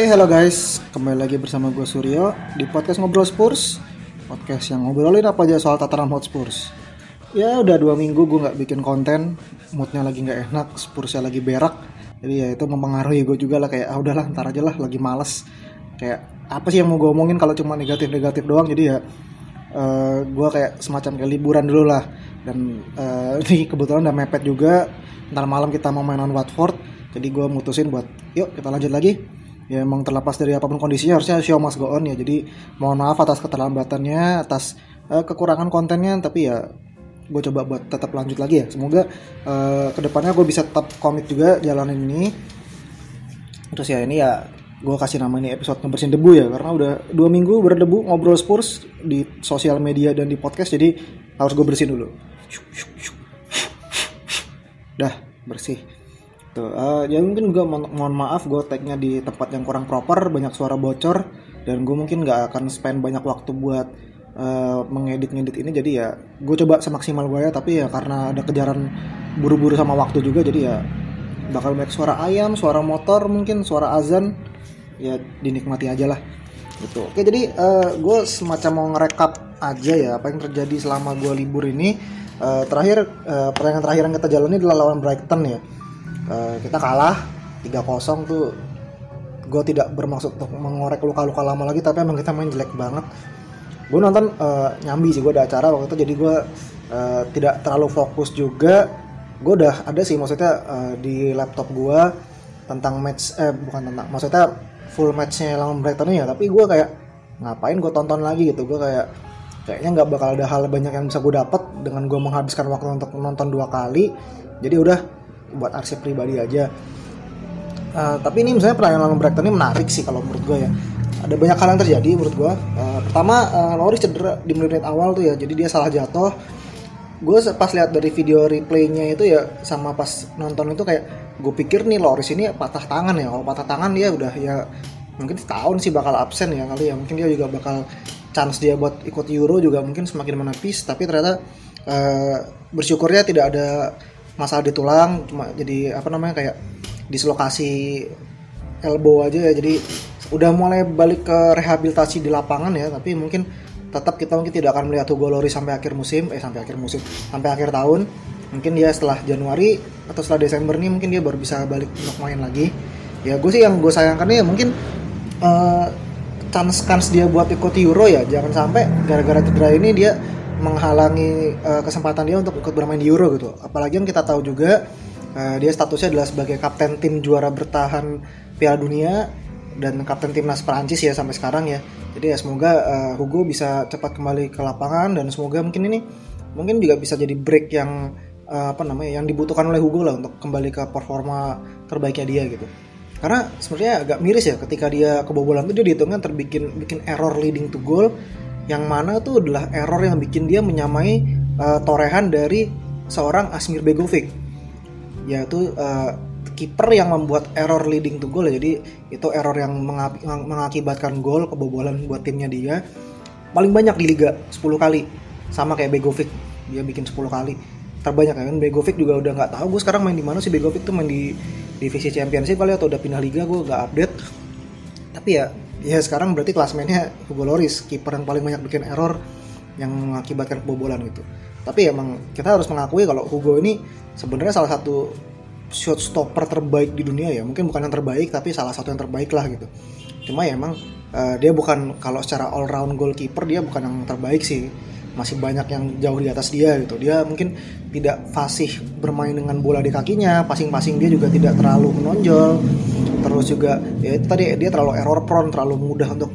Oke, halo guys. Kembali lagi bersama gue Suryo di podcast Ngobrol Spurs. Podcast yang ngobrolin apa aja soal Tottenham Hotspurs. Ya udah dua minggu gue nggak bikin konten, moodnya lagi nggak enak, Spursnya lagi berak. Jadi ya itu mempengaruhi gue juga lah kayak ah udahlah ntar aja lah lagi males. Kayak apa sih yang mau gue omongin kalau cuma negatif-negatif doang. Jadi ya uh, gue kayak semacam kayak liburan dulu lah. Dan uh, ini kebetulan udah mepet juga. Ntar malam kita mau main on Watford. Jadi gue mutusin buat yuk kita lanjut lagi ya emang terlepas dari apa pun kondisinya harusnya show must go on ya. Jadi mohon maaf atas keterlambatannya atas uh, kekurangan kontennya tapi ya gue coba buat tetap lanjut lagi ya. Semoga uh, ke depannya gue bisa tetap komit juga jalanin ini. Terus ya ini ya gue kasih nama ini episode ngebersihin debu ya karena udah dua minggu berdebu ngobrol Spurs di sosial media dan di podcast jadi harus gue bersihin dulu. Dah bersih Tuh, uh, ya mungkin juga mo mohon maaf gue tagnya di tempat yang kurang proper, banyak suara bocor, dan gue mungkin nggak akan spend banyak waktu buat uh, mengedit-ngedit ini, jadi ya gue coba semaksimal gue ya, tapi ya karena ada kejaran buru-buru sama waktu juga, jadi ya bakal banyak suara ayam, suara motor, mungkin suara azan, ya dinikmati aja lah. Gitu. Oke, jadi uh, gue semacam mau ngerekap aja ya apa yang terjadi selama gue libur ini. Uh, terakhir uh, pertandingan terakhir yang kita jalani adalah lawan Brighton ya uh, kita kalah 3-0 tuh. Gue tidak bermaksud untuk mengorek luka-luka lama lagi tapi emang kita main jelek banget. Gue nonton uh, nyambi sih gue ada acara waktu itu jadi gue uh, tidak terlalu fokus juga. Gue udah ada sih maksudnya uh, di laptop gue tentang match eh bukan tentang maksudnya full matchnya lawan Brighton ya tapi gue kayak ngapain gue tonton lagi gitu. Gue kayak kayaknya nggak bakal ada hal banyak yang bisa gue dapat dengan gue menghabiskan waktu untuk nonton dua kali. Jadi udah buat arsip pribadi aja. Uh, tapi ini misalnya pertandingan lawan Brighton ini menarik sih kalau menurut gue ya. Ada banyak hal yang terjadi menurut gue uh, pertama uh, Loris cedera di menit awal tuh ya jadi dia salah jatuh. Gue pas lihat dari video replaynya itu ya sama pas nonton itu kayak gue pikir nih Loris ini patah tangan ya. Kalau patah tangan dia udah ya mungkin setahun sih bakal absen ya kali ya. Mungkin dia juga bakal chance dia buat ikut Euro juga mungkin semakin menepis. Tapi ternyata uh, bersyukurnya tidak ada masalah di tulang cuma jadi apa namanya kayak dislokasi elbow aja ya. Jadi udah mulai balik ke rehabilitasi di lapangan ya tapi mungkin tetap kita mungkin tidak akan melihat Hugo Lloris sampai akhir musim eh sampai akhir musim sampai akhir tahun. Mungkin dia setelah Januari atau setelah Desember nih mungkin dia baru bisa balik untuk main lagi. Ya gue sih yang gue sayangkan ya mungkin uh, chance chance dia buat ikut Euro ya jangan sampai gara-gara cedera ini dia menghalangi uh, kesempatan dia untuk ikut bermain di Euro gitu. Apalagi yang kita tahu juga uh, dia statusnya adalah sebagai kapten tim juara bertahan Piala Dunia dan kapten timnas Perancis ya sampai sekarang ya. Jadi ya semoga uh, Hugo bisa cepat kembali ke lapangan dan semoga mungkin ini mungkin juga bisa jadi break yang uh, apa namanya yang dibutuhkan oleh Hugo lah untuk kembali ke performa terbaiknya dia gitu. Karena sebenarnya agak miris ya ketika dia kebobolan itu dia dihitungnya terbikin bikin error leading to goal yang mana tuh adalah error yang bikin dia menyamai uh, torehan dari seorang Asmir Begovic. Yaitu uh, kiper yang membuat error leading to goal ya. jadi itu error yang mengakibatkan gol kebobolan buat timnya dia. Paling banyak di liga 10 kali. Sama kayak Begovic. Dia bikin 10 kali. Terbanyak kan Begovic juga udah nggak tahu gue sekarang main di mana sih. Begovic tuh main di divisi Championship kali atau udah pindah liga gue nggak update. Tapi ya ya sekarang berarti klasmennya Hugo Loris kiper yang paling banyak bikin error yang mengakibatkan kebobolan gitu. Tapi emang kita harus mengakui kalau Hugo ini sebenarnya salah satu shot stopper terbaik di dunia ya. Mungkin bukan yang terbaik tapi salah satu yang terbaik lah gitu. Cuma ya emang uh, dia bukan kalau secara all round goalkeeper dia bukan yang terbaik sih. Masih banyak yang jauh di atas dia gitu. Dia mungkin tidak fasih bermain dengan bola di kakinya passing-passing dia juga tidak terlalu menonjol terus juga ya itu tadi dia terlalu error prone terlalu mudah untuk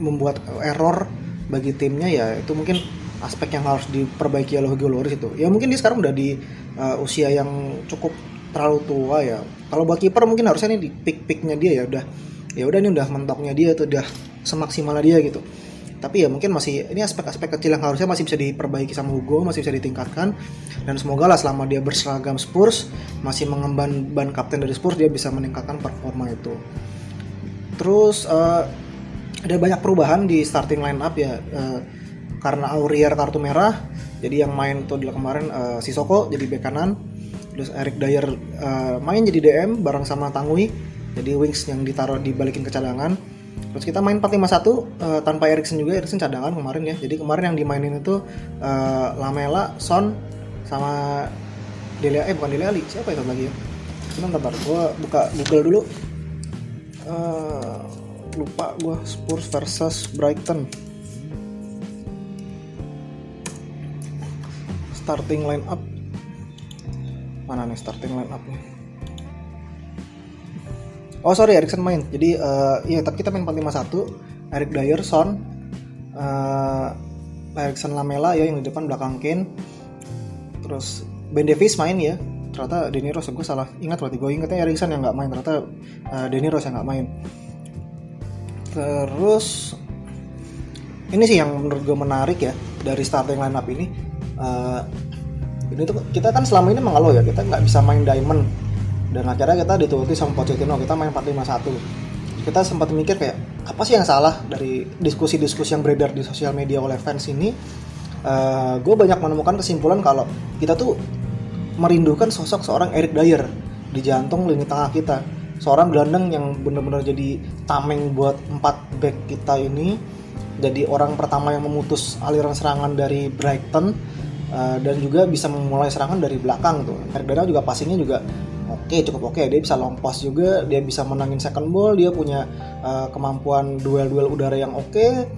membuat error bagi timnya ya itu mungkin aspek yang harus diperbaiki oleh Hugo Lloris itu. Ya mungkin dia sekarang udah di uh, usia yang cukup terlalu tua ya. Kalau buat kiper mungkin harusnya ini di pick picknya dia ya udah ya udah ini udah mentoknya dia tuh udah semaksimal dia gitu tapi ya mungkin masih ini aspek-aspek kecil yang harusnya masih bisa diperbaiki sama Hugo masih bisa ditingkatkan. Dan semoga lah selama dia berseragam Spurs masih mengemban ban kapten dari Spurs dia bisa meningkatkan performa itu. Terus uh, ada banyak perubahan di starting line up ya. Uh, karena Aurier kartu merah jadi yang main tuh adalah kemarin uh, Sisoko jadi bek kanan. Terus Eric Dyer uh, main jadi DM bareng sama Tangui jadi wings yang ditaruh dibalikin ke cadangan terus kita main 451 uh, tanpa Erikson juga. Erikson cadangan kemarin ya. Jadi kemarin yang dimainin itu uh, Lamela Son sama Dele eh bukan Dele Ali siapa itu lagi ya? Cuma bentar gue buka Google dulu. Uh, lupa gue Spurs versus Brighton. Starting line up. Mana nih starting line up nih oh sorry Erikson main. Jadi uh, iya tapi kita main 451 Eric Dyer Son uh, Erikson Lamela ya yang di depan belakang Kane. Terus Ben Davis main ya ternyata Denny Rose gue salah ingat berarti gue ingetnya Erikson yang nggak main. Ternyata uh, Denny Rose yang nggak main. Terus ini sih yang menurut gue menarik ya dari starting line up ini. Uh, ini tuh kita kan selama ini mengeluh ya. Kita nggak bisa main diamond dan akhirnya kita dituruti sama Pochettino kita main 451 kita sempat mikir kayak apa sih yang salah dari diskusi-diskusi yang beredar di sosial media oleh fans ini? Uh, gue banyak menemukan kesimpulan kalau kita tuh merindukan sosok seorang Eric Dyer di jantung lini tengah kita. Seorang gelandang yang benar-benar jadi tameng buat empat back kita ini. Jadi orang pertama yang memutus aliran serangan dari Brighton uh, dan juga bisa memulai serangan dari belakang tuh. Herrera juga passingnya juga oke okay, cukup oke okay. dia bisa long pass juga dia bisa menangin second ball dia punya uh, kemampuan duel-duel udara yang oke okay.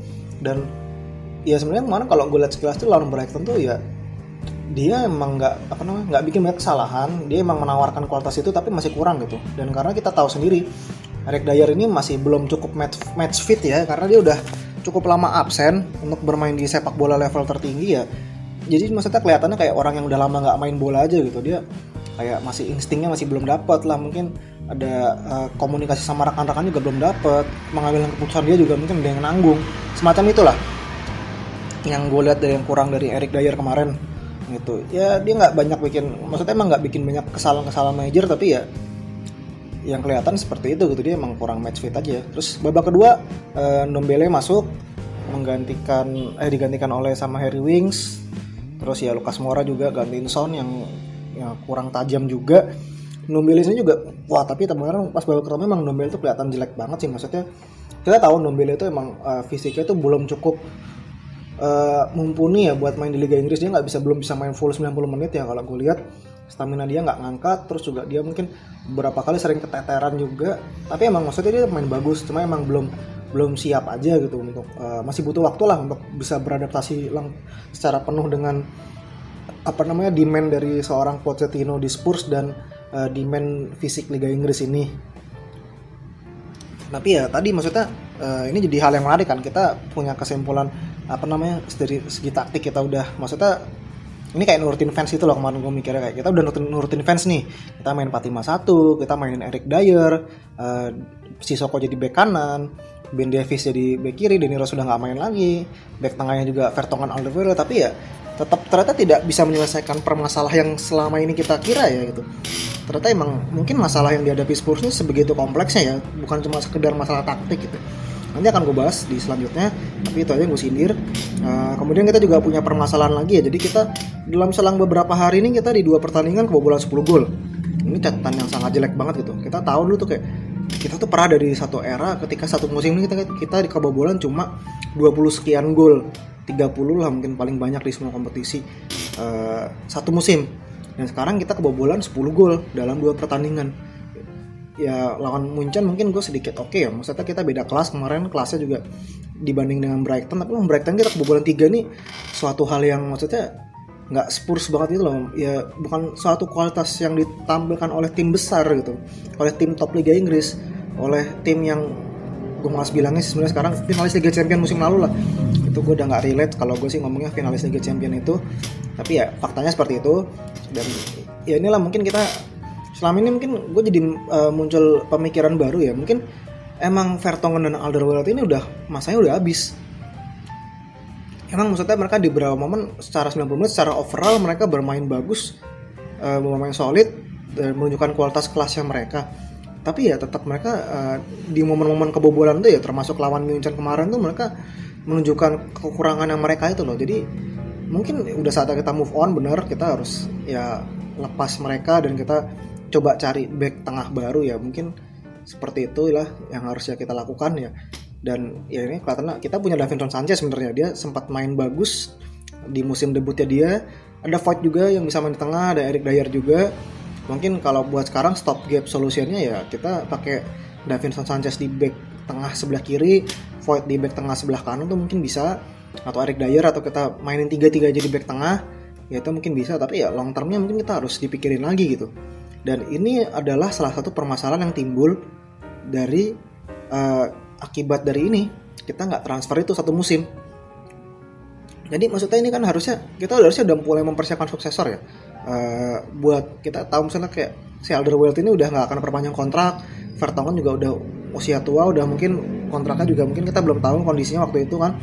dan ya sebenarnya kemarin kalau gue lihat sekilas tuh lawan Brighton tuh ya dia emang nggak apa namanya nggak bikin banyak kesalahan dia emang menawarkan kualitas itu tapi masih kurang gitu dan karena kita tahu sendiri Eric Dyer ini masih belum cukup match, match fit ya karena dia udah cukup lama absen untuk bermain di sepak bola level tertinggi ya jadi maksudnya kelihatannya kayak orang yang udah lama nggak main bola aja gitu dia kayak masih instingnya masih belum dapat lah. Mungkin ada uh, komunikasi sama rekan-rekan juga belum dapat mengambil keputusan dia juga mungkin ada yang nanggung. Semacam itulah yang gue lihat dari yang kurang dari Eric Dyer kemarin gitu. Ya dia nggak banyak bikin maksudnya emang nggak bikin banyak kesalahan-kesalahan major tapi ya yang kelihatan seperti itu gitu. Dia emang kurang match fit aja. Terus babak kedua uh, Ndombele masuk menggantikan eh digantikan oleh sama Harry Wings terus ya Lukas Moura juga gantiin Son yang yang kurang tajam juga. Ndombele ini juga wah tapi kemarin pas babak kedua memang Ndombele itu kelihatan jelek banget sih maksudnya kita tahu Ndombele itu emang uh, fisiknya itu belum cukup uh, mumpuni ya buat main di Liga Inggris. Dia nggak bisa belum bisa main full 90 menit ya kalau gue lihat. Stamina dia nggak ngangkat terus juga dia mungkin beberapa kali sering keteteran juga. Tapi emang maksudnya dia main bagus cuma emang belum belum siap aja gitu untuk uh, masih butuh waktu lah untuk bisa beradaptasi lang secara penuh dengan apa namanya demand dari seorang Pochettino di Spurs dan uh, demand fisik Liga Inggris ini. Tapi ya tadi maksudnya uh, ini jadi hal yang menarik kan kita punya kesimpulan apa namanya dari segi taktik kita udah maksudnya ini kayak nurutin fans itu loh kemarin gue mikirnya kayak kita udah nurutin, nurutin fans nih. Kita main 451 kita mainin Eric Dyer uh, Sisoko jadi back kanan Ben Davis jadi back kiri Denny Rose sudah nggak main lagi back tengahnya juga Vertonghen Alderweireld. Tapi ya tetap ternyata tidak bisa menyelesaikan permasalahan yang selama ini kita kira ya gitu. Ternyata emang mungkin masalah yang dihadapi Spurs ini sebegitu kompleksnya ya bukan cuma sekedar masalah taktik gitu nanti akan gue bahas di selanjutnya tapi itu aja yang gue sindir. Uh, kemudian kita juga punya permasalahan lagi ya. Jadi kita dalam selang beberapa hari ini kita di dua pertandingan kebobolan 10 gol. Ini catatan yang sangat jelek banget gitu. Kita tahu dulu tuh kayak kita tuh pernah dari satu era ketika satu musim ini kita kita di kebobolan cuma 20 sekian gol. 30 lah mungkin paling banyak di semua kompetisi uh, satu musim. Dan sekarang kita kebobolan 10 gol dalam dua pertandingan ya lawan Munchen mungkin gue sedikit oke okay ya. Maksudnya kita beda kelas kemarin kelasnya juga dibanding dengan Brighton. Tapi lawan Brighton kita kebobolan tiga nih suatu hal yang maksudnya nggak Spurs banget itu loh. Ya bukan suatu kualitas yang ditampilkan oleh tim besar gitu. Oleh tim top Liga Inggris oleh tim yang gue malas bilangnya sebenarnya sekarang finalis Liga Champion musim lalu lah. Itu gue udah nggak relate kalau gue sih ngomongnya finalis Liga Champion itu. Tapi ya faktanya seperti itu. Dan ya inilah mungkin kita selama ini mungkin gue jadi uh, muncul pemikiran baru ya. Mungkin emang Vertonghen dan Alderweireld ini udah masanya udah habis. Emang maksudnya mereka di beberapa momen secara 90 menit secara overall mereka bermain bagus uh, bermain solid dan menunjukkan kualitas kelasnya mereka. Tapi ya tetap mereka uh, di momen-momen kebobolan tuh ya termasuk lawan Munchen kemarin tuh mereka menunjukkan kekurangan yang mereka itu loh. Jadi mungkin udah saatnya kita move on bener kita harus ya lepas mereka dan kita coba cari back tengah baru ya mungkin seperti itulah yang harusnya kita lakukan ya. Dan ya ini kelihatannya kita punya Davinson Sanchez sebenarnya dia sempat main bagus di musim debutnya dia. Ada Voigt juga yang bisa main di tengah ada Eric Dyer juga. Mungkin kalau buat sekarang stop gap solusinya ya kita pakai Davinson Sanchez di back tengah sebelah kiri Voigt di back tengah sebelah kanan tuh mungkin bisa. Atau Eric Dyer atau kita mainin tiga tiga jadi back tengah ya itu mungkin bisa. Tapi ya long termnya mungkin kita harus dipikirin lagi gitu dan ini adalah salah satu permasalahan yang timbul dari uh, akibat dari ini. Kita nggak transfer itu satu musim. Jadi maksudnya ini kan harusnya kita harusnya udah mulai mempersiapkan suksesor ya. Uh, buat kita tahu misalnya kayak si Alderweireld ini udah nggak akan perpanjang kontrak Vertonghen juga udah usia tua udah mungkin kontraknya juga mungkin kita belum tahu kondisinya waktu itu kan.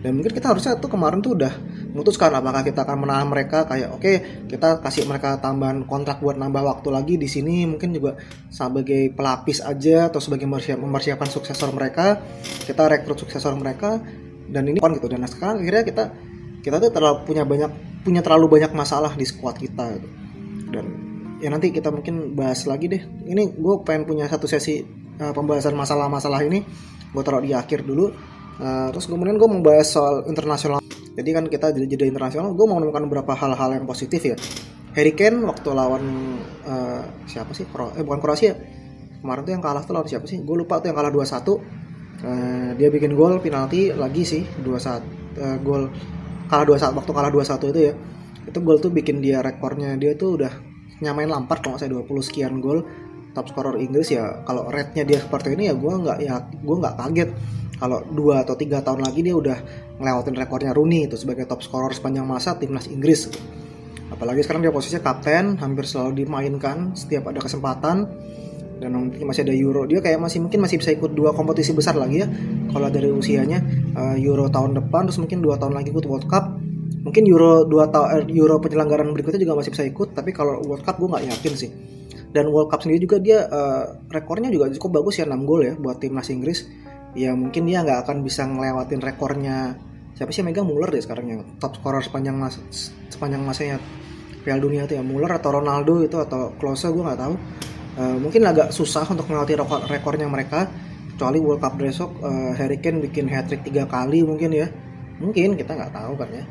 Dan mungkin kita harusnya tuh kemarin tuh udah memutuskan apakah kita akan menahan mereka kayak oke okay, kita kasih mereka tambahan kontrak buat nambah waktu lagi di sini mungkin juga sebagai pelapis aja atau sebagai mempersiapkan suksesor mereka kita rekrut suksesor mereka dan ini kan gitu dan sekarang akhirnya kita kita tuh terlalu punya banyak punya terlalu banyak masalah di squad kita gitu. dan ya nanti kita mungkin bahas lagi deh ini gue pengen punya satu sesi uh, pembahasan masalah-masalah ini gue taruh di akhir dulu Uh, terus kemudian gue mau bahas soal internasional. Jadi kan kita jadi jadi internasional, gue mau menemukan beberapa hal-hal yang positif ya. Harry Kane waktu lawan uh, siapa sih? Kro eh bukan Kroasia. Kemarin tuh yang kalah tuh lawan siapa sih? Gue lupa tuh yang kalah 2-1. Uh, dia bikin gol penalti lagi sih 2-1 uh, gol kalah 2-1 waktu kalah 2-1 itu ya. Itu gol tuh bikin dia rekornya dia tuh udah nyamain Lampard kalau saya 20 sekian gol top scorer Inggris ya kalau rate-nya dia seperti ini ya gue nggak ya gue nggak kaget kalau dua atau tiga tahun lagi dia udah ngelewatin rekornya Rooney itu sebagai top scorer sepanjang masa timnas Inggris. Apalagi sekarang dia posisinya kapten hampir selalu dimainkan setiap ada kesempatan. Dan nanti masih ada Euro. Dia kayak masih mungkin masih bisa ikut dua kompetisi besar lagi ya kalau dari usianya. Uh, Euro tahun depan terus mungkin dua tahun lagi ikut World Cup. Mungkin Euro dua tahun eh, Euro penyelenggaraan berikutnya juga masih bisa ikut tapi kalau World Cup gue nggak yakin sih. Dan World Cup sendiri juga dia uh, rekornya juga cukup bagus ya 6 gol ya buat timnas Inggris ya mungkin dia nggak akan bisa ngelewatin rekornya. Siapa sih megang Muller deh sekarang yang top scorer sepanjang mas sepanjang masanya Piala Dunia itu ya? Muller atau Ronaldo itu atau Klose gue nggak tahu. Uh, mungkin agak susah untuk melewati rekor rekornya mereka. Kecuali World Cup besok uh, Harry Kane bikin hat trick tiga kali mungkin ya. Mungkin kita nggak tahu kan ya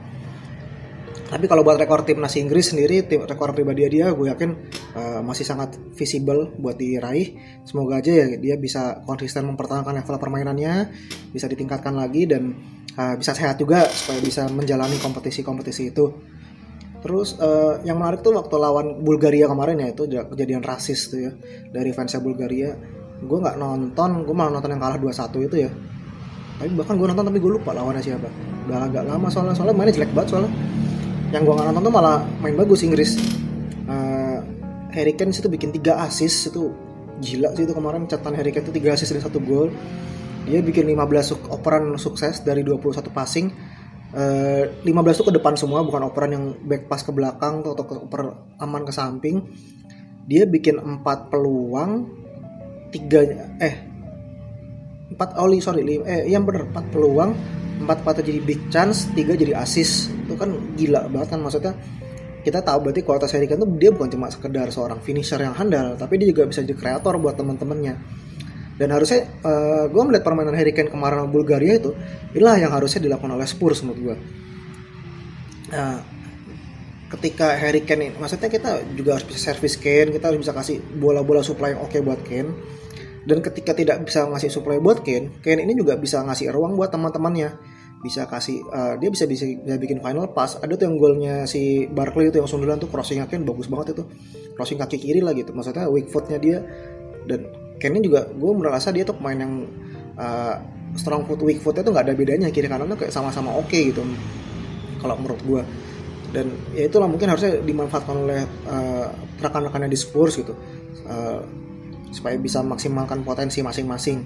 tapi kalau buat rekor timnas Inggris sendiri tim rekor pribadi dia gue yakin uh, masih sangat visible buat diraih. Semoga aja ya dia bisa konsisten mempertahankan level permainannya bisa ditingkatkan lagi dan uh, bisa sehat juga supaya bisa menjalani kompetisi-kompetisi itu. Terus uh, yang menarik tuh waktu lawan Bulgaria kemarin ya itu kejadian rasis tuh ya dari fansnya Bulgaria. Gue nggak nonton gue malah nonton yang kalah 2-1 itu ya. Tapi bahkan gue nonton tapi gue lupa lawannya siapa. Udah agak lama soalnya soalnya mainnya jelek banget soalnya yang gue nggak nonton tuh malah main bagus Inggris. Uh, Harry Kane itu bikin 3 assist itu gila sih itu kemarin. Catatan Harry Kane itu 3 assist dan 1 gol. Dia bikin 15 suk operan sukses dari 21 passing. Uh, eh, 15 itu ke depan semua bukan operan yang back pass ke belakang atau ke oper aman ke samping. Dia bikin 4 peluang 3 eh 4 oh sorry eh yang bener 4 peluang empat empatnya jadi big chance tiga jadi assist itu kan gila banget kan maksudnya. Kita tahu berarti kualitas Harry Kane tuh dia bukan cuma sekedar seorang finisher yang handal tapi dia juga bisa jadi kreator buat teman-temannya. Dan harusnya uh, gue melihat permainan Harry Kane kemarin Bulgaria itu inilah yang harusnya dilakukan oleh Spurs menurut gue nah, ketika Harry Kane maksudnya kita juga harus bisa service Kane kita harus bisa kasih bola-bola supply yang oke okay buat Kane dan ketika tidak bisa ngasih supply buat Kane, Kane ini juga bisa ngasih ruang buat teman-temannya. Bisa kasih uh, dia bisa, bisa bisa bikin final pass. Ada tuh yang golnya si Barkley itu yang sundulan tuh crossingnya Kane bagus banget itu. Crossing kaki kiri lah gitu. Maksudnya weak footnya dia dan Kane juga gue merasa dia tuh pemain yang uh, strong foot weak footnya tuh nggak ada bedanya kiri kanan tuh kayak sama-sama oke okay gitu kalau menurut gue dan ya itulah mungkin harusnya dimanfaatkan oleh uh, rekan-rekannya di Spurs gitu uh, supaya bisa maksimalkan potensi masing-masing.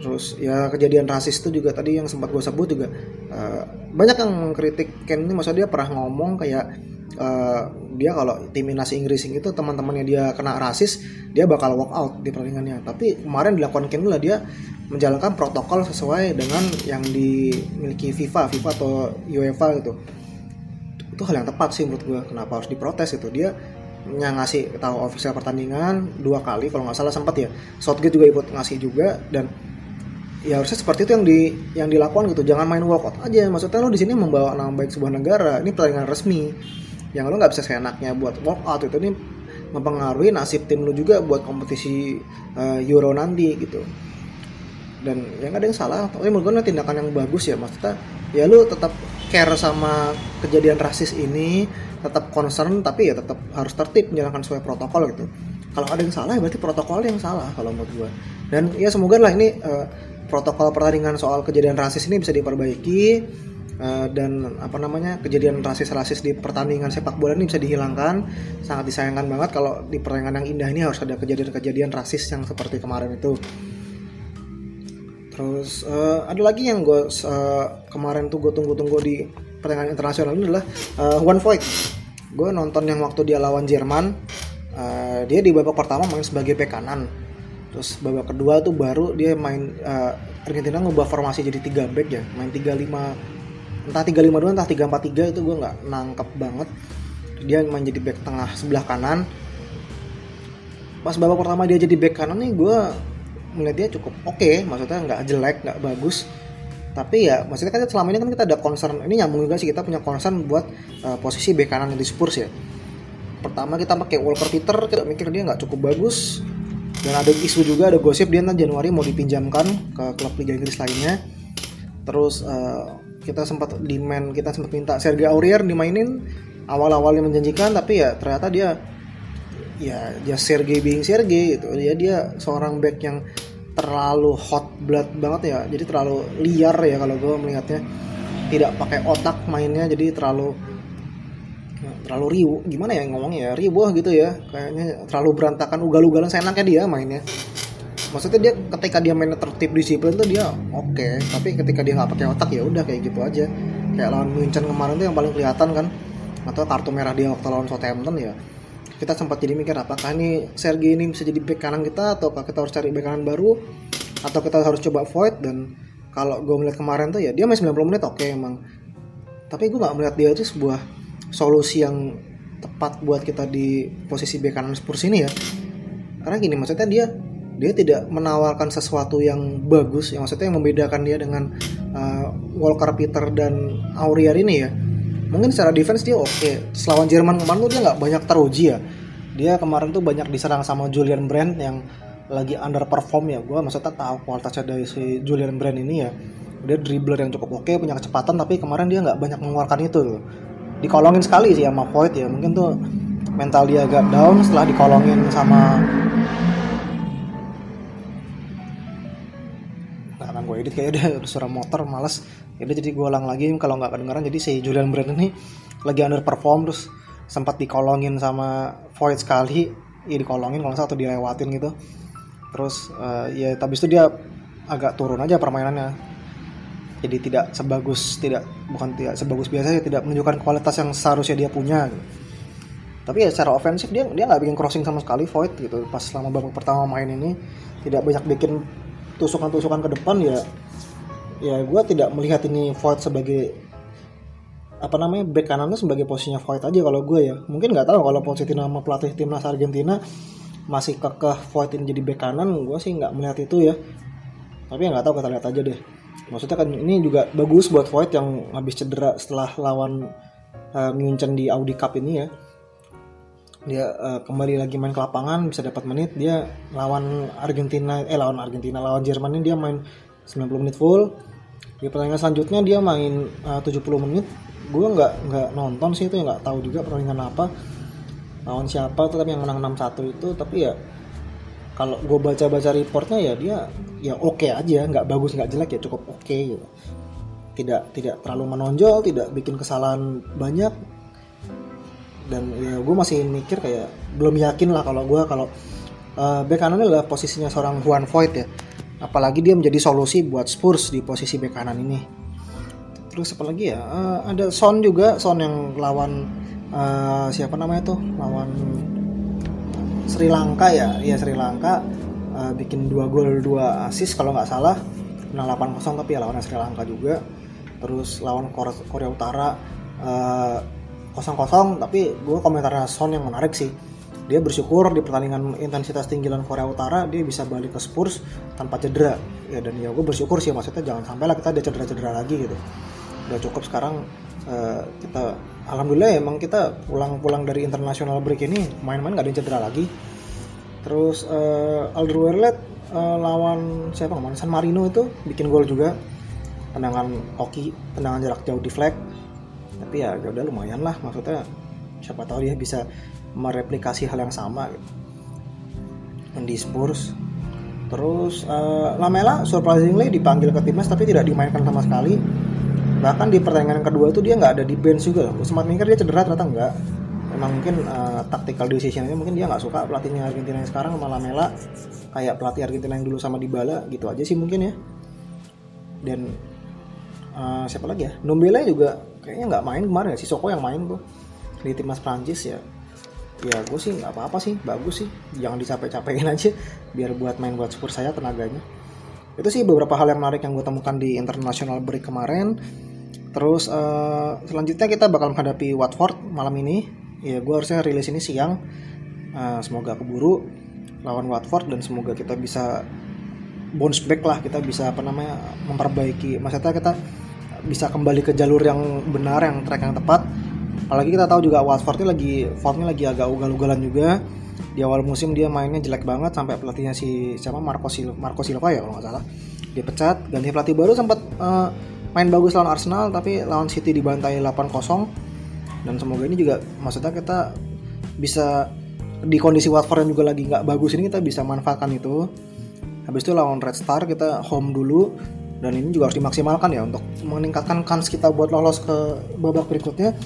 Terus ya kejadian rasis itu juga tadi yang sempat gue sebut juga uh, banyak yang kritik Ken ini. Maksudnya dia pernah ngomong kayak uh, dia kalau timnas Inggris itu teman-temannya dia kena rasis dia bakal walk out di pertandingannya. Tapi kemarin dilakukan Ken lah dia menjalankan protokol sesuai dengan yang dimiliki FIFA FIFA atau UEFA gitu. Itu hal yang tepat sih menurut gue kenapa harus diprotes itu dia yang ngasih tahu official pertandingan dua kali kalau nggak salah sempat ya. Southgate juga ikut ngasih juga dan ya harusnya seperti itu yang di yang dilakukan gitu. Jangan main walkout aja. Maksudnya lo di sini membawa nama baik sebuah negara ini pertandingan resmi. Yang lo nggak bisa seenaknya buat walkout itu ini mempengaruhi nasib tim lo juga buat kompetisi uh, Euro nanti gitu. Dan yang ada yang salah. Tapi menurut gue tindakan yang bagus ya. Maksudnya ya lu tetap care sama kejadian rasis ini tetap concern tapi ya tetap harus tertib menjalankan sesuai protokol gitu. Kalau ada yang salah ya berarti protokol yang salah kalau menurut gue dan ya semoga lah ini uh, protokol pertandingan soal kejadian rasis ini bisa diperbaiki uh, dan apa namanya kejadian rasis-rasis di pertandingan sepak bola ini bisa dihilangkan. Sangat disayangkan banget kalau di pertandingan yang indah ini harus ada kejadian-kejadian rasis yang seperti kemarin itu. Terus uh, ada lagi yang gue uh, kemarin tuh gue tunggu-tunggu di pertandingan internasional ini adalah uh, Juan Voigt gue nonton yang waktu dia lawan Jerman uh, dia di babak pertama main sebagai bek kanan. Terus babak kedua tuh baru dia main uh, Argentina ngubah formasi jadi tiga back ya main tiga lima entah tiga lima dua entah tiga empat tiga itu gue nggak nangkep banget. Dia main jadi back tengah sebelah kanan. Pas babak pertama dia jadi back kanan nih gue melihat dia cukup oke okay, maksudnya nggak jelek nggak bagus tapi ya maksudnya kan selama ini kan kita ada concern ini nyambung juga sih kita punya concern buat uh, posisi bek kanan di Spurs ya. Pertama kita pakai Walker Peter kita mikir dia nggak cukup bagus. Dan ada isu juga ada gosip dia nanti Januari mau dipinjamkan ke klub Liga Inggris lainnya. Terus uh, kita sempat demand kita sempat minta Sergio Aurier dimainin. Awal-awalnya menjanjikan tapi ya ternyata dia ya dia Sergei being Sergei gitu. Dia dia seorang back yang terlalu hot blood banget ya. Jadi terlalu liar ya kalau gue melihatnya. Tidak pakai otak mainnya jadi terlalu terlalu riuh. Gimana ya ngomongnya ya? Riuh gitu ya. Kayaknya terlalu berantakan ugal-ugalan enaknya dia mainnya. Maksudnya dia ketika dia mainnya tertib disiplin tuh dia oke. Okay. tapi ketika dia nggak pakai otak ya udah kayak gitu aja. Kayak lawan Munchen kemarin tuh yang paling kelihatan kan. Atau kartu merah dia waktu lawan Southampton ya kita sempat jadi mikir apakah ini Sergi ini bisa jadi back kanan kita atau kita harus cari back kanan baru atau kita harus coba void dan kalau gue melihat kemarin tuh ya dia main 90 menit oke okay, emang. Tapi gue nggak melihat dia itu sebuah solusi yang tepat buat kita di posisi bek kanan Spurs ini ya. Karena gini maksudnya dia dia tidak menawarkan sesuatu yang bagus yang maksudnya yang membedakan dia dengan uh, Walker Peter dan Aurier ini ya mungkin secara defense dia oke. Okay. Jerman kemarin tuh dia nggak banyak teruji ya. Dia kemarin tuh banyak diserang sama Julian Brand yang lagi underperform ya. Gue maksudnya tahu kualitasnya dari si Julian Brand ini ya. Dia dribbler yang cukup oke okay, punya kecepatan tapi kemarin dia nggak banyak mengeluarkan itu dikolongin sekali sih sama Void ya. Mungkin tuh mental dia agak down setelah dikolongin sama edit kayak udah suara motor males. Ya jadi gue ulang lagi kalau nggak kedengeran jadi si Julian Brand ini lagi underperform terus sempat dikolongin sama Void sekali. Ya dikolongin kalau satu dilewatin gitu. Terus uh, ya tapi itu dia agak turun aja permainannya. Jadi tidak sebagus tidak bukan tidak sebagus biasa tidak menunjukkan kualitas yang seharusnya dia punya. Gitu. tapi ya secara ofensif dia dia nggak bikin crossing sama sekali void gitu. Pas selama babak pertama main ini tidak banyak bikin tusukan-tusukan ke depan ya ya gue tidak melihat ini void sebagai apa namanya back kanannya sebagai posisinya void aja kalau gue ya. Mungkin nggak tahu kalau posisi nama pelatih timnas Argentina masih kekeh void ini jadi back kanan gue sih nggak melihat itu ya. Tapi ya nggak tahu kita lihat aja deh. Maksudnya kan ini juga bagus buat Void yang habis cedera setelah lawan uh, Munchen di Audi Cup ini ya dia uh, kembali lagi main ke lapangan bisa dapat menit dia lawan Argentina eh lawan Argentina lawan Jerman ini dia main 90 menit full. Di pertandingan selanjutnya dia main uh, 70 menit. Gue nggak nggak nonton sih itu ya nggak tahu juga pertandingan apa lawan siapa tapi yang menang 6-1 itu. Tapi ya kalau gue baca-baca reportnya ya dia ya oke okay aja nggak bagus nggak jelek ya cukup oke okay, gitu. Tidak tidak terlalu menonjol tidak bikin kesalahan banyak dan ya gue masih mikir kayak belum yakin lah kalau gue kalau uh, bek kanan adalah posisinya seorang Juan Voigt ya. Apalagi dia menjadi solusi buat Spurs di posisi bek kanan ini. Terus apa lagi ya uh, ada Son juga Son yang lawan uh, siapa namanya tuh? Lawan Sri Lanka ya? Ya Sri Lanka. Uh, bikin dua gol dua assist kalau nggak salah. Menang 8-0 tapi ya lawan Sri Lanka juga. Terus lawan Korea, Korea Utara. Uh, kosong kosong tapi gue komentarnya Son yang menarik sih. Dia bersyukur di pertandingan intensitas tinggi lawan Korea Utara dia bisa balik ke Spurs tanpa cedera. Ya dan ya gue bersyukur sih maksudnya jangan sampai lah kita ada cedera-cedera lagi gitu. Udah cukup sekarang uh, kita alhamdulillah emang kita pulang-pulang dari international break ini main-main gak ada yang cedera lagi. Terus uh, Alderweireld uh, lawan siapa? Kemarin San Marino itu bikin gol juga. Tendangan hoki tendangan jarak jauh di flag tapi ya, ya udah lumayan lah. Maksudnya siapa tahu dia bisa mereplikasi hal yang sama gitu. di Spurs. Terus uh, Lamela surprisingly dipanggil ke timnas tapi tidak dimainkan sama sekali. Bahkan di pertandingan kedua itu dia nggak ada di bench juga loh. Sempat mikir dia cedera ternyata enggak emang mungkin uh, tactical decisionnya mungkin dia nggak suka pelatihnya Argentina yang sekarang sama Lamela. Kayak pelatih Argentina yang dulu sama Dybala gitu aja sih mungkin ya. Dan uh, siapa lagi ya? Nombele juga kayaknya nggak main kemarin ya. Si Soko yang main tuh. Di timnas Prancis ya. Ya gue sih nggak apa-apa sih. Bagus sih. Jangan dicapek-capekin aja. Biar buat main buat Spurs saya tenaganya. Itu sih beberapa hal yang menarik yang gue temukan di international break kemarin. Terus uh, selanjutnya kita bakal menghadapi Watford malam ini. Ya gue harusnya rilis ini siang. Uh, semoga keburu lawan Watford dan semoga kita bisa bounce back lah. Kita bisa apa namanya memperbaiki. Maksudnya kita bisa kembali ke jalur yang benar yang track yang tepat. Apalagi kita tahu juga Watford ini lagi formnya lagi agak ugal-ugalan juga. Di awal musim dia mainnya jelek banget sampai pelatihnya si siapa? Marco Silva, Marco Silva ya kalau nggak salah. Dia pecat ganti pelatih baru sempat uh, main bagus lawan Arsenal tapi lawan City dibantai 8-0 dan semoga ini juga maksudnya kita bisa di kondisi Watford yang juga lagi nggak bagus ini kita bisa manfaatkan itu. Habis itu lawan Red Star kita home dulu dan ini juga harus dimaksimalkan ya untuk meningkatkan kans kita buat lolos ke babak berikutnya.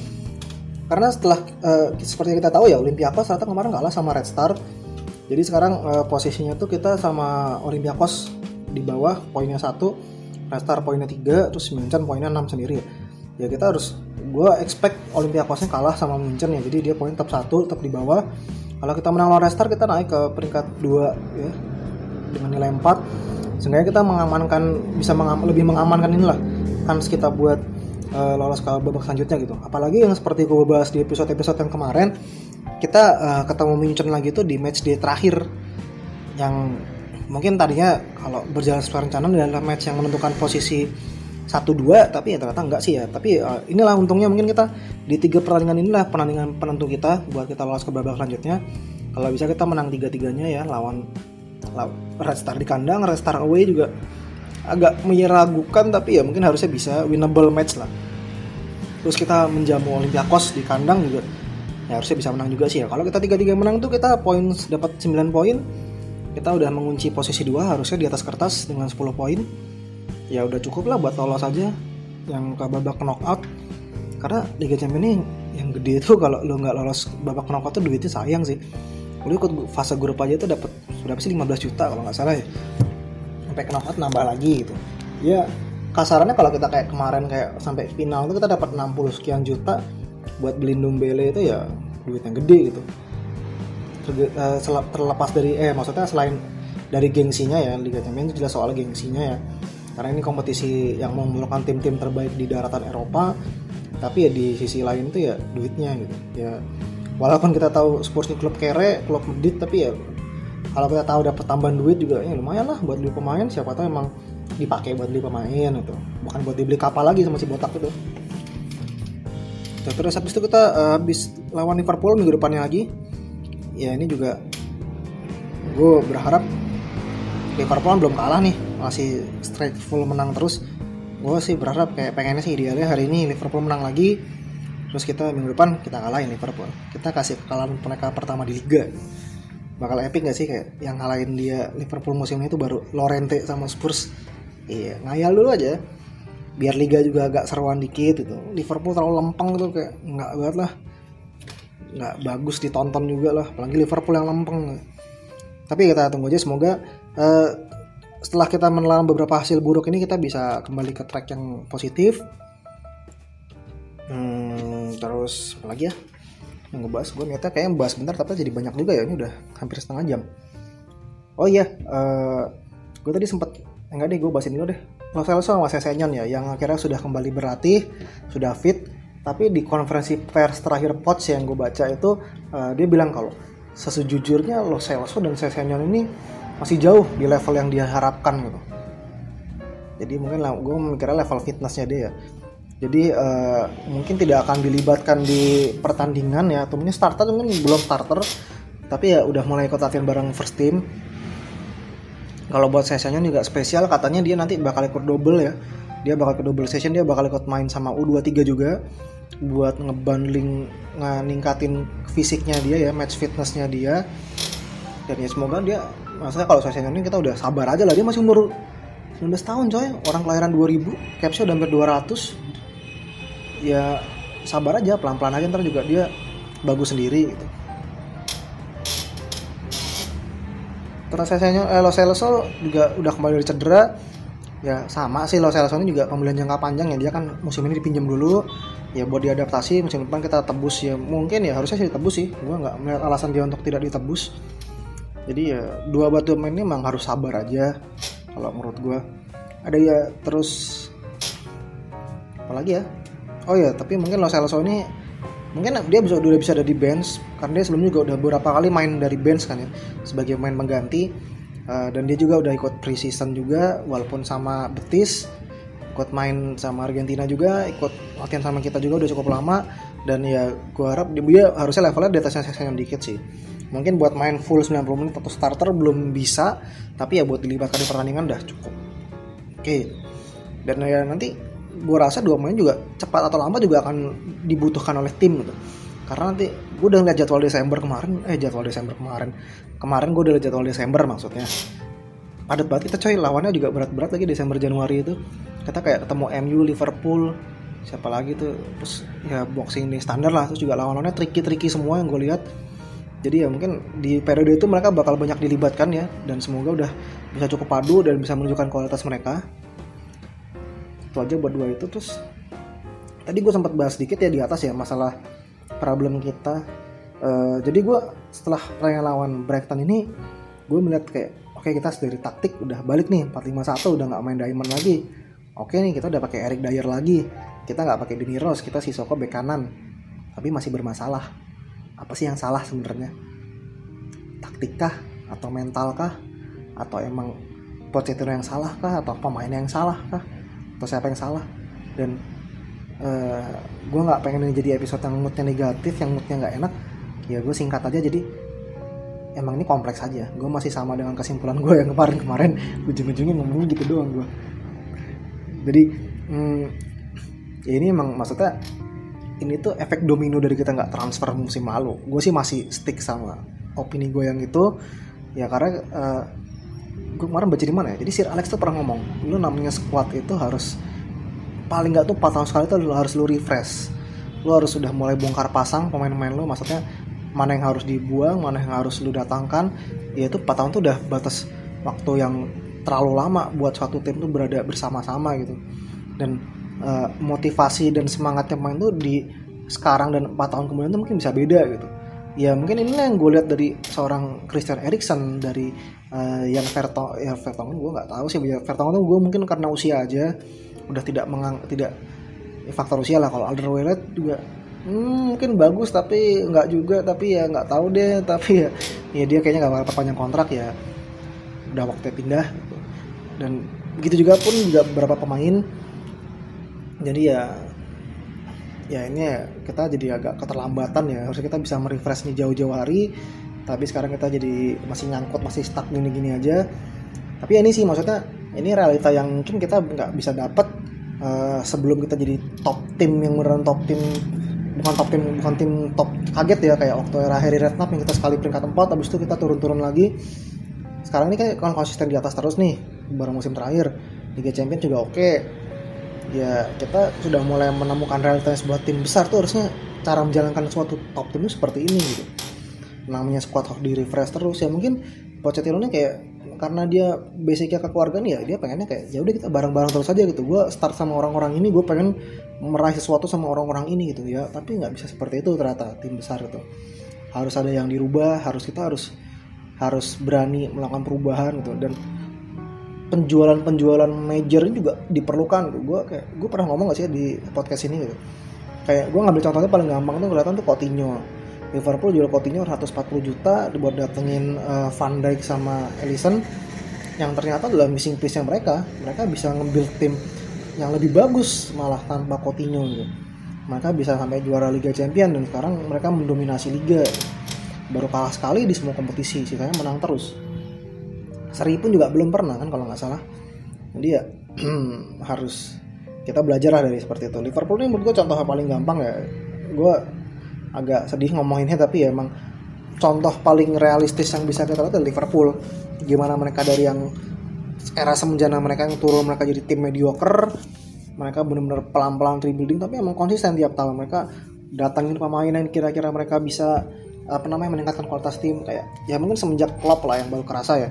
Karena setelah uh, seperti kita tahu ya Olympiakos ternyata kemarin kalah sama Red Star. Jadi sekarang uh, posisinya tuh kita sama Olympiakos di bawah poinnya satu Red Star poinnya tiga terus Munchen poinnya 6 sendiri. Ya ya kita harus gue expect Olympiakosnya kalah sama Munchen ya. Jadi dia poin tetap satu tetap di bawah. Kalau kita menang lawan Red Star kita naik ke peringkat dua ya dengan nilai 4 sehingga kita mengamankan bisa mengam, lebih mengamankan inilah kans kita buat uh, lolos ke babak selanjutnya gitu. Apalagi yang seperti gue bahas di episode-episode yang kemarin, kita uh, ketemu Munchen lagi tuh di match day terakhir. Yang mungkin tadinya kalau berjalan sesuai rencana adalah match yang menentukan posisi satu dua tapi ya ternyata enggak sih ya. Tapi uh, inilah untungnya mungkin kita di tiga pertandingan inilah pertandingan penentu kita buat kita lolos ke babak selanjutnya. Kalau bisa kita menang tiga tiganya ya lawan Red Star di kandang Red Star away juga agak menyeragukan tapi ya mungkin harusnya bisa winnable match lah. Terus kita menjamu Olympiakos di kandang juga ya harusnya bisa menang juga sih ya. Kalau kita tiga tiga menang tuh kita poin dapat 9 poin. Kita udah mengunci posisi dua harusnya di atas kertas dengan 10 poin. Ya udah cukup lah buat lolos aja yang ke babak knockout. Karena Liga Champions ini yang gede itu kalau lo nggak lolos babak knockout tuh duitnya sayang sih lo ikut fase grup aja tuh dapat berapa sih? 15 juta kalau nggak salah ya. Sampai knockout nambah lagi gitu. Ya kasarannya kalau kita kayak kemarin kayak sampai final itu kita dapat 60 sekian juta buat beli Numbele itu ya duit yang gede gitu. Eh, terlepas dari eh maksudnya selain dari gengsinya ya Liga Champions jelas soal gengsinya ya. Karena ini kompetisi yang mengumpulkan tim-tim terbaik di daratan Eropa tapi ya di sisi lain itu ya duitnya gitu. Ya walaupun kita tahu Spurs ini klub kere klub medit tapi ya kalau kita tahu dapat tambahan duit juga ya lumayan lah buat beli pemain. Siapa tahu emang dipakai buat beli pemain itu bukan buat dibeli kapal lagi sama si botak itu. Terus habis itu kita uh, habis lawan Liverpool minggu depannya lagi. Ya ini juga gue berharap Liverpool belum kalah nih. Masih straight full menang terus. Gue sih berharap kayak pengennya sih idealnya hari ini Liverpool menang lagi terus kita minggu depan kita kalahin Liverpool. Kita kasih kekalahan mereka pertama di liga. Bakal epic gak sih kayak yang ngalahin dia Liverpool musim ini tuh baru Lorente sama Spurs? Iya ngayal dulu aja. Biar liga juga agak seruan dikit gitu. Liverpool terlalu lempeng gitu kayak nggak banget lah. Nggak bagus ditonton juga lah. Apalagi Liverpool yang lempeng. Tapi kita tunggu aja semoga uh, setelah kita menelan beberapa hasil buruk ini kita bisa kembali ke track yang positif. Hmm, terus apa lagi ya? Yang ngebahas gue niatnya kayak bahas bentar tapi jadi banyak juga ya ini udah hampir setengah jam. Oh iya uh, gue tadi sempet enggak deh gue bahas ini dulu deh. Lo Celso sama Sesenyon ya yang akhirnya sudah kembali berlatih sudah fit tapi di konferensi pers terakhir Poch yang gue baca itu uh, dia bilang kalau sesujurnya Lo Celso dan Sessegnon ini masih jauh di level yang dia harapkan gitu. Jadi mungkin gue mikirnya level fitnessnya dia ya jadi uh, mungkin tidak akan dilibatkan di pertandingan ya. Atau mungkin starter mungkin belum starter. Tapi ya udah mulai ikut latihan bareng first team. Kalau buat sesinya juga spesial katanya dia nanti bakal ikut double ya. Dia bakal ikut double session dia bakal ikut main sama U23 juga. Buat ngebanding ningkatin fisiknya dia ya match fitnessnya dia. Dan ya semoga dia maksudnya kalau sesinya ini kita udah sabar aja lah. Dia masih umur 19 tahun coy. Orang kelahiran 2000 capsnya udah hampir 200 ya sabar aja pelan-pelan aja ntar juga dia bagus sendiri gitu. Terus saya eh, Lo Celso juga udah kembali dari cedera. Ya sama sih Lo Celso ini juga pembelian jangka panjang ya. Dia kan musim ini dipinjam dulu. Ya buat diadaptasi musim depan kita tebus. Ya mungkin ya harusnya sih ditebus sih. Gue nggak melihat alasan dia untuk tidak ditebus. Jadi ya dua batu main ini memang harus sabar aja kalau menurut gue ada ya terus apalagi ya oh ya tapi mungkin Lo Celso ini mungkin dia bisa udah bisa ada di bench karena dia sebelumnya juga udah beberapa kali main dari bench kan ya sebagai main mengganti. Uh, dan dia juga udah ikut preseason juga walaupun sama Betis ikut main sama Argentina juga ikut latihan sama kita juga udah cukup lama. Dan ya gue harap dia harusnya levelnya di atasnya saya dikit sih. Mungkin buat main full 90 menit atau starter belum bisa tapi ya buat dilibatkan di pertandingan udah cukup. Oke. Okay. dan ya nanti gue rasa dua pemain juga cepat atau lambat juga akan dibutuhkan oleh tim gitu. Karena nanti gue udah lihat jadwal Desember kemarin eh jadwal Desember kemarin. Kemarin gue udah lihat jadwal Desember maksudnya. Padat banget kita coy. Lawannya juga berat-berat lagi Desember Januari itu. Kita kayak ketemu MU Liverpool siapa lagi tuh. Terus ya boxing di standar lah. Terus juga lawan-lawannya tricky-tricky semua yang gue lihat jadi ya mungkin di periode itu mereka bakal banyak dilibatkan ya. Dan semoga udah bisa cukup padu dan bisa menunjukkan kualitas mereka itu aja buat dua itu terus tadi gue sempat bahas sedikit ya di atas ya masalah problem kita. Uh, jadi gue setelah pertandingan lawan Brighton ini gue melihat kayak oke okay, kita dari taktik udah balik nih 451 udah nggak main diamond lagi. Oke okay nih kita udah pakai Eric Dyer lagi. Kita nggak pakai Dini Rose kita Soko bek kanan. Tapi masih bermasalah. Apa sih yang salah sebenarnya? Taktikkah? Atau mentalkah? Atau emang Pochettino yang salah kah atau pemain yang salah kah atau siapa yang salah. Dan uh, eh, gue nggak pengen ini jadi episode yang moodnya negatif yang moodnya nggak enak ya gue singkat aja. Jadi emang ini kompleks aja. Gue masih sama dengan kesimpulan gue yang kemarin-kemarin ujung-ujungnya ngomongnya gitu doang gue jadi hmm, ya ini emang maksudnya ini tuh efek domino dari kita nggak transfer musim lalu. Gue sih masih stick sama opini gue yang itu. Ya karena uh, gue kemarin baca di mana ya? Jadi Sir Alex tuh pernah ngomong lu namanya squad itu harus paling nggak tuh 4 tahun sekali tuh lu harus lu refresh. Lu harus sudah mulai bongkar pasang pemain-pemain lu maksudnya mana yang harus dibuang mana yang harus lu datangkan. Ya itu 4 tahun tuh udah batas waktu yang terlalu lama buat suatu tim tuh berada bersama-sama gitu. Dan uh, motivasi dan semangatnya pemain tuh di sekarang dan 4 tahun kemudian tuh mungkin bisa beda gitu ya mungkin inilah yang gue lihat dari seorang Christian Eriksen dari uh, yang Vertong ya Vertonghen gue nggak tahu sih Vertonghen tuh gue mungkin karena usia aja udah tidak mengang tidak ya faktor usia lah kalau Alderweireld juga hmm, mungkin bagus tapi nggak juga tapi ya nggak tahu deh tapi ya ya dia kayaknya nggak bakal perpanjang kontrak ya udah waktu pindah gitu. dan begitu juga pun juga beberapa pemain jadi ya ya ini ya kita jadi agak keterlambatan ya. Harusnya kita bisa merefresh nih jauh-jauh hari tapi sekarang kita jadi masih nyangkut masih stuck gini-gini aja. Tapi ya ini sih maksudnya ini realita yang mungkin kita nggak bisa dapat uh, sebelum kita jadi top tim yang beneran top tim bukan top tim bukan tim top kaget ya kayak waktu era Harry Redknapp yang kita sekali peringkat 4 habis itu kita turun-turun lagi. Sekarang ini kan konsisten di atas terus nih baru musim terakhir. Liga Champions juga oke ya kita sudah mulai menemukan realitas sebuah tim besar tuh harusnya cara menjalankan suatu top tim seperti ini gitu. Namanya squad di refresh terus ya mungkin Pochettino ini kayak karena dia basicnya kekeluargaan ya dia pengennya kayak ya udah kita bareng-bareng terus aja gitu. Gue start sama orang-orang ini gue pengen meraih sesuatu sama orang-orang ini gitu. Ya tapi nggak bisa seperti itu ternyata tim besar gitu harus ada yang dirubah harus kita harus harus berani melakukan perubahan gitu. Dan penjualan-penjualan major juga diperlukan. Gue kayak gue pernah ngomong gak sih di podcast ini gitu? Kayak gue ngambil contohnya paling gampang tuh kelihatan tuh Coutinho. Liverpool jual Coutinho 140 juta buat datengin uh, Van Dijk sama Ellison yang ternyata adalah missing piece yang mereka. Mereka bisa nge-build tim yang lebih bagus malah tanpa Coutinho gitu. Mereka bisa sampai juara Liga Champion dan sekarang mereka mendominasi liga. Baru kalah sekali di semua kompetisi sisanya menang terus seri pun juga belum pernah kan kalau nggak salah. Jadi ya harus kita belajar lah dari seperti itu. Liverpool ini menurut gue contoh paling gampang ya. Gue agak sedih ngomonginnya tapi ya emang contoh paling realistis yang bisa kita lihat adalah Liverpool. Gimana mereka dari yang era semenjana mereka yang turun mereka jadi tim mediocre mereka benar-benar pelan-pelan rebuilding tapi emang konsisten tiap tahun. Mereka datangin pemain yang kira-kira mereka bisa apa namanya meningkatkan kualitas tim. Kayak ya mungkin semenjak Klopp lah yang baru kerasa ya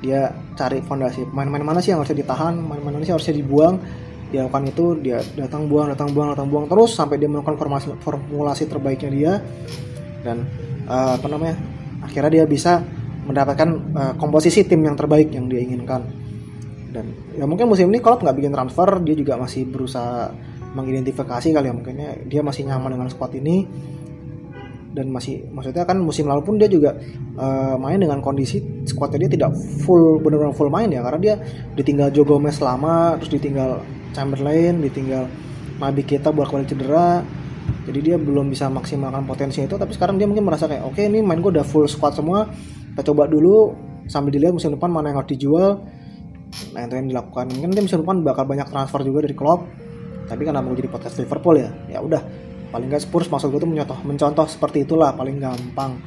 dia cari fondasi. Main-main mana sih yang harusnya ditahan? Main-main mana sih harusnya dibuang? Dia lakukan itu dia datang buang datang buang datang buang terus sampai dia melakukan formasi formulasi terbaiknya dia. Dan uh, apa namanya akhirnya dia bisa mendapatkan uh, komposisi tim yang terbaik yang dia inginkan. Dan ya mungkin musim ini kalau nggak bikin transfer dia juga masih berusaha mengidentifikasi kali ya mungkinnya dia masih nyaman dengan squad ini dan masih maksudnya kan musim lalu pun dia juga uh, main dengan kondisi squadnya dia tidak full benar-benar full main ya. Karena dia ditinggal Joe Gomez lama terus ditinggal Chamberlain ditinggal Nabi kita buat kembali cedera. Jadi dia belum bisa maksimalkan potensi itu. Tapi sekarang dia mungkin merasa kayak oke okay, ini main gue udah full squad semua kita coba dulu sambil dilihat musim depan mana yang harus dijual. Nah itu yang dilakukan. Mungkin dia musim depan bakal banyak transfer juga dari klub tapi karena mau jadi podcast Liverpool ya ya udah paling nggak Spurs maksud gue tuh mencontoh mencontoh seperti itulah paling gampang.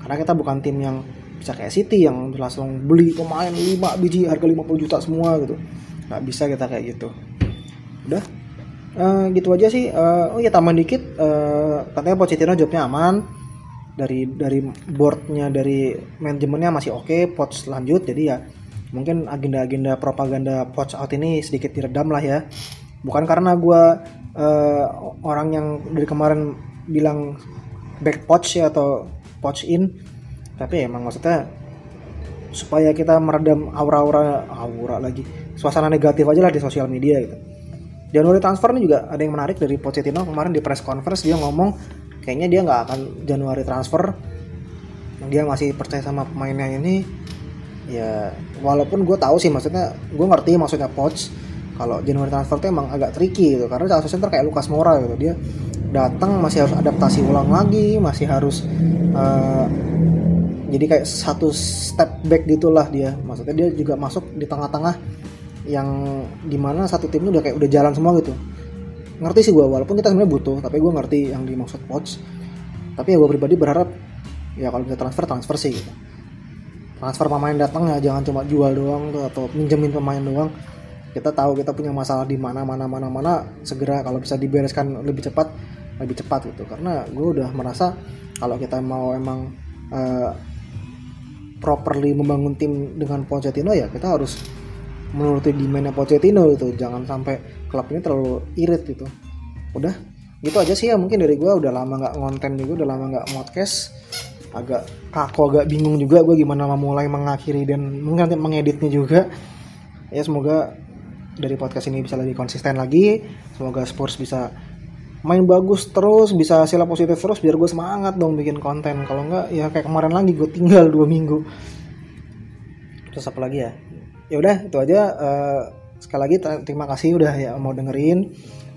Karena kita bukan tim yang bisa kayak City yang langsung beli pemain 5 biji harga 50 juta semua gitu. Nggak bisa kita kayak gitu. Udah? Uh, gitu aja sih. Uh, oh ya tambahan dikit. Uh, katanya Pochettino jobnya aman. Dari dari boardnya dari manajemennya masih oke okay, Poch lanjut. Jadi ya mungkin agenda-agenda propaganda Poch out ini sedikit diredam lah ya. Bukan karena gue uh, orang yang dari kemarin bilang back Poch ya atau Poch in tapi emang maksudnya supaya kita meredam aura-aura aura lagi suasana negatif aja lah di sosial media gitu. Januari transfer ini juga ada yang menarik dari Pochettino kemarin di press conference dia ngomong kayaknya dia nggak akan Januari transfer. Dia masih percaya sama pemainnya ini ya walaupun gue tahu sih maksudnya gue ngerti maksudnya Poch kalau Januari transfer itu emang agak tricky gitu karena salah center kayak Lukas Moura gitu. Dia datang masih harus adaptasi ulang lagi masih harus uh, jadi kayak satu step back gitulah dia. Maksudnya dia juga masuk di tengah-tengah yang di mana satu timnya udah kayak udah jalan semua gitu. Ngerti sih gue walaupun kita sebenarnya butuh tapi gue ngerti yang dimaksud coach. Tapi ya gue pribadi berharap ya kalau bisa transfer transfer sih gitu. Transfer pemain datang ya jangan cuma jual doang tuh atau minjemin pemain doang kita tahu kita punya masalah di mana mana mana mana segera kalau bisa dibereskan lebih cepat lebih cepat gitu. Karena gue udah merasa kalau kita mau emang uh, properly membangun tim dengan Pochettino ya kita harus menuruti demandnya Pochettino gitu. Jangan sampai klub ini terlalu irit gitu. Udah gitu aja sih ya. Mungkin dari gue udah lama nggak ngonten juga udah lama nggak podcast. Agak kaku agak bingung juga gue gimana mau mulai mengakhiri dan mungkin mengeditnya juga. Ya semoga dari podcast ini bisa lebih konsisten lagi. Semoga Spurs bisa main bagus terus bisa hasil positif terus biar gue semangat dong bikin konten. Kalau enggak ya kayak kemarin lagi gue tinggal dua minggu. Terus apa lagi ya? Ya udah itu aja. Uh, sekali lagi terima kasih udah ya mau dengerin.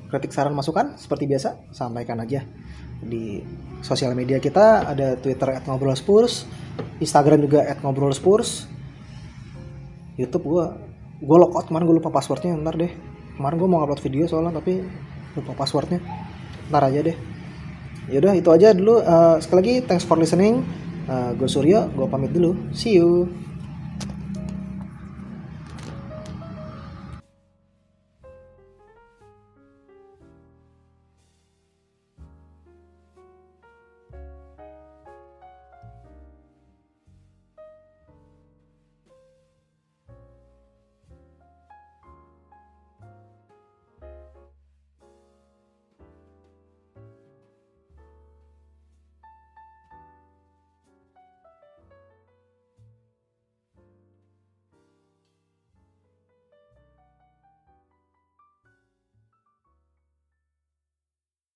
Kritik saran masukan seperti biasa sampaikan aja di sosial media kita. Ada Twitter @ngobrolspurs, Instagram juga @ngobrolspurs, YouTube gue gue lockout kemarin gue lupa passwordnya ntar deh. Kemarin gue mau upload video soalnya tapi lupa passwordnya. Ntar aja deh. Yaudah itu aja dulu. Uh, sekali lagi thanks for listening. Uh, gue Suryo gue pamit dulu. See you